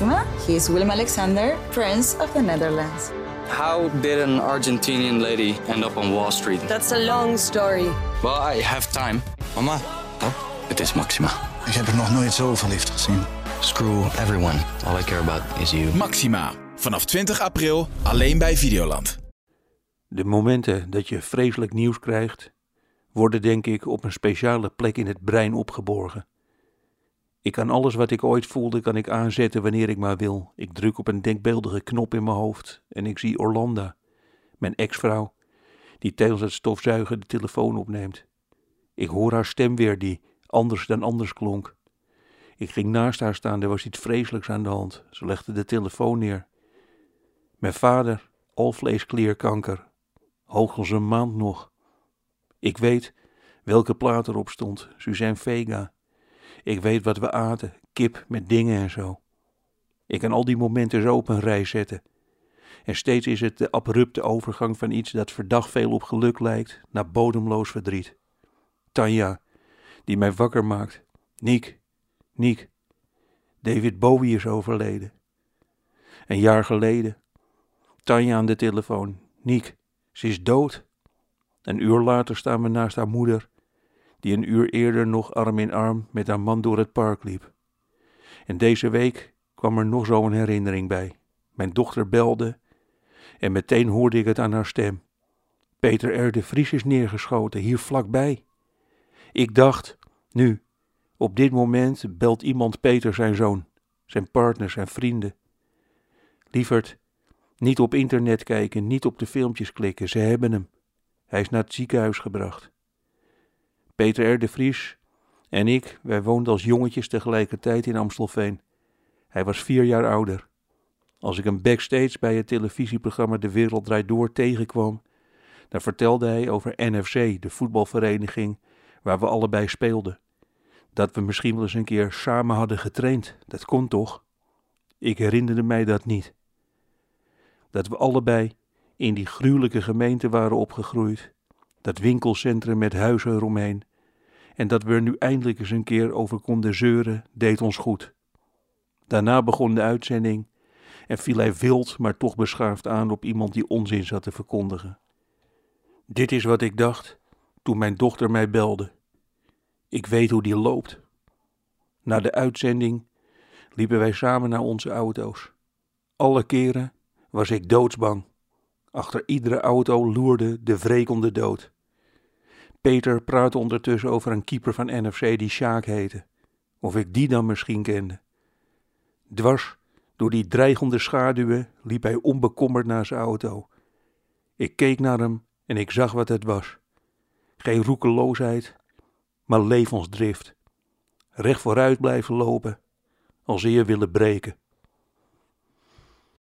Maxima. He is Willem Alexander, Prince of the Netherlands. How did an Argentinian lady end up on Wall Street? That's a long story. Well, I have time. Mama, Het is Maxima. ik heb er nog nooit zo verliefd gezien. Screw everyone. All I care about is you. Maxima. Vanaf 20 april alleen bij Videoland. De momenten dat je vreselijk nieuws krijgt, worden denk ik op een speciale plek in het brein opgeborgen. Ik kan alles wat ik ooit voelde, kan ik aanzetten wanneer ik maar wil. Ik druk op een denkbeeldige knop in mijn hoofd en ik zie Orlanda, mijn ex-vrouw, die tijdens het stofzuigen de telefoon opneemt. Ik hoor haar stem weer die anders dan anders klonk. Ik ging naast haar staan, er was iets vreselijks aan de hand. Ze legde de telefoon neer. Mijn vader, alvleesklierkanker, hoogstens een maand nog. Ik weet welke plaat erop stond, Suzanne Vega. Ik weet wat we aten, kip met dingen en zo. Ik kan al die momenten zo op een rij zetten. En steeds is het de abrupte overgang van iets dat verdacht veel op geluk lijkt, naar bodemloos verdriet. Tanja, die mij wakker maakt. Niek, Niek. David Bowie is overleden. Een jaar geleden. Tanja aan de telefoon. Niek, ze is dood. Een uur later staan we naast haar moeder, die een uur eerder nog arm in arm met haar man door het park liep. En deze week kwam er nog zo'n herinnering bij. Mijn dochter belde en meteen hoorde ik het aan haar stem. Peter R. de Vries is neergeschoten, hier vlakbij. Ik dacht, nu, op dit moment belt iemand Peter zijn zoon, zijn partner, zijn vrienden. Lieverd, niet op internet kijken, niet op de filmpjes klikken, ze hebben hem. Hij is naar het ziekenhuis gebracht. Peter R. de Vries en ik, wij woonden als jongetjes tegelijkertijd in Amstelveen. Hij was vier jaar ouder. Als ik hem backstage bij het televisieprogramma De Wereld Draait Door tegenkwam, dan vertelde hij over NFC, de voetbalvereniging waar we allebei speelden. Dat we misschien wel eens een keer samen hadden getraind, dat kon toch? Ik herinnerde mij dat niet. Dat we allebei in die gruwelijke gemeente waren opgegroeid, dat winkelcentrum met huizen eromheen, en dat we er nu eindelijk eens een keer over konden zeuren, deed ons goed. Daarna begon de uitzending en viel hij wild, maar toch beschaafd aan op iemand die onzin zat te verkondigen. Dit is wat ik dacht toen mijn dochter mij belde. Ik weet hoe die loopt. Na de uitzending liepen wij samen naar onze auto's. Alle keren was ik doodsbang. Achter iedere auto loerde de wrekende dood. Peter praatte ondertussen over een keeper van NFC die Sjaak heette. Of ik die dan misschien kende. Dwars door die dreigende schaduwen liep hij onbekommerd naar zijn auto. Ik keek naar hem en ik zag wat het was. Geen roekeloosheid, maar levensdrift. Recht vooruit blijven lopen, als eer willen breken.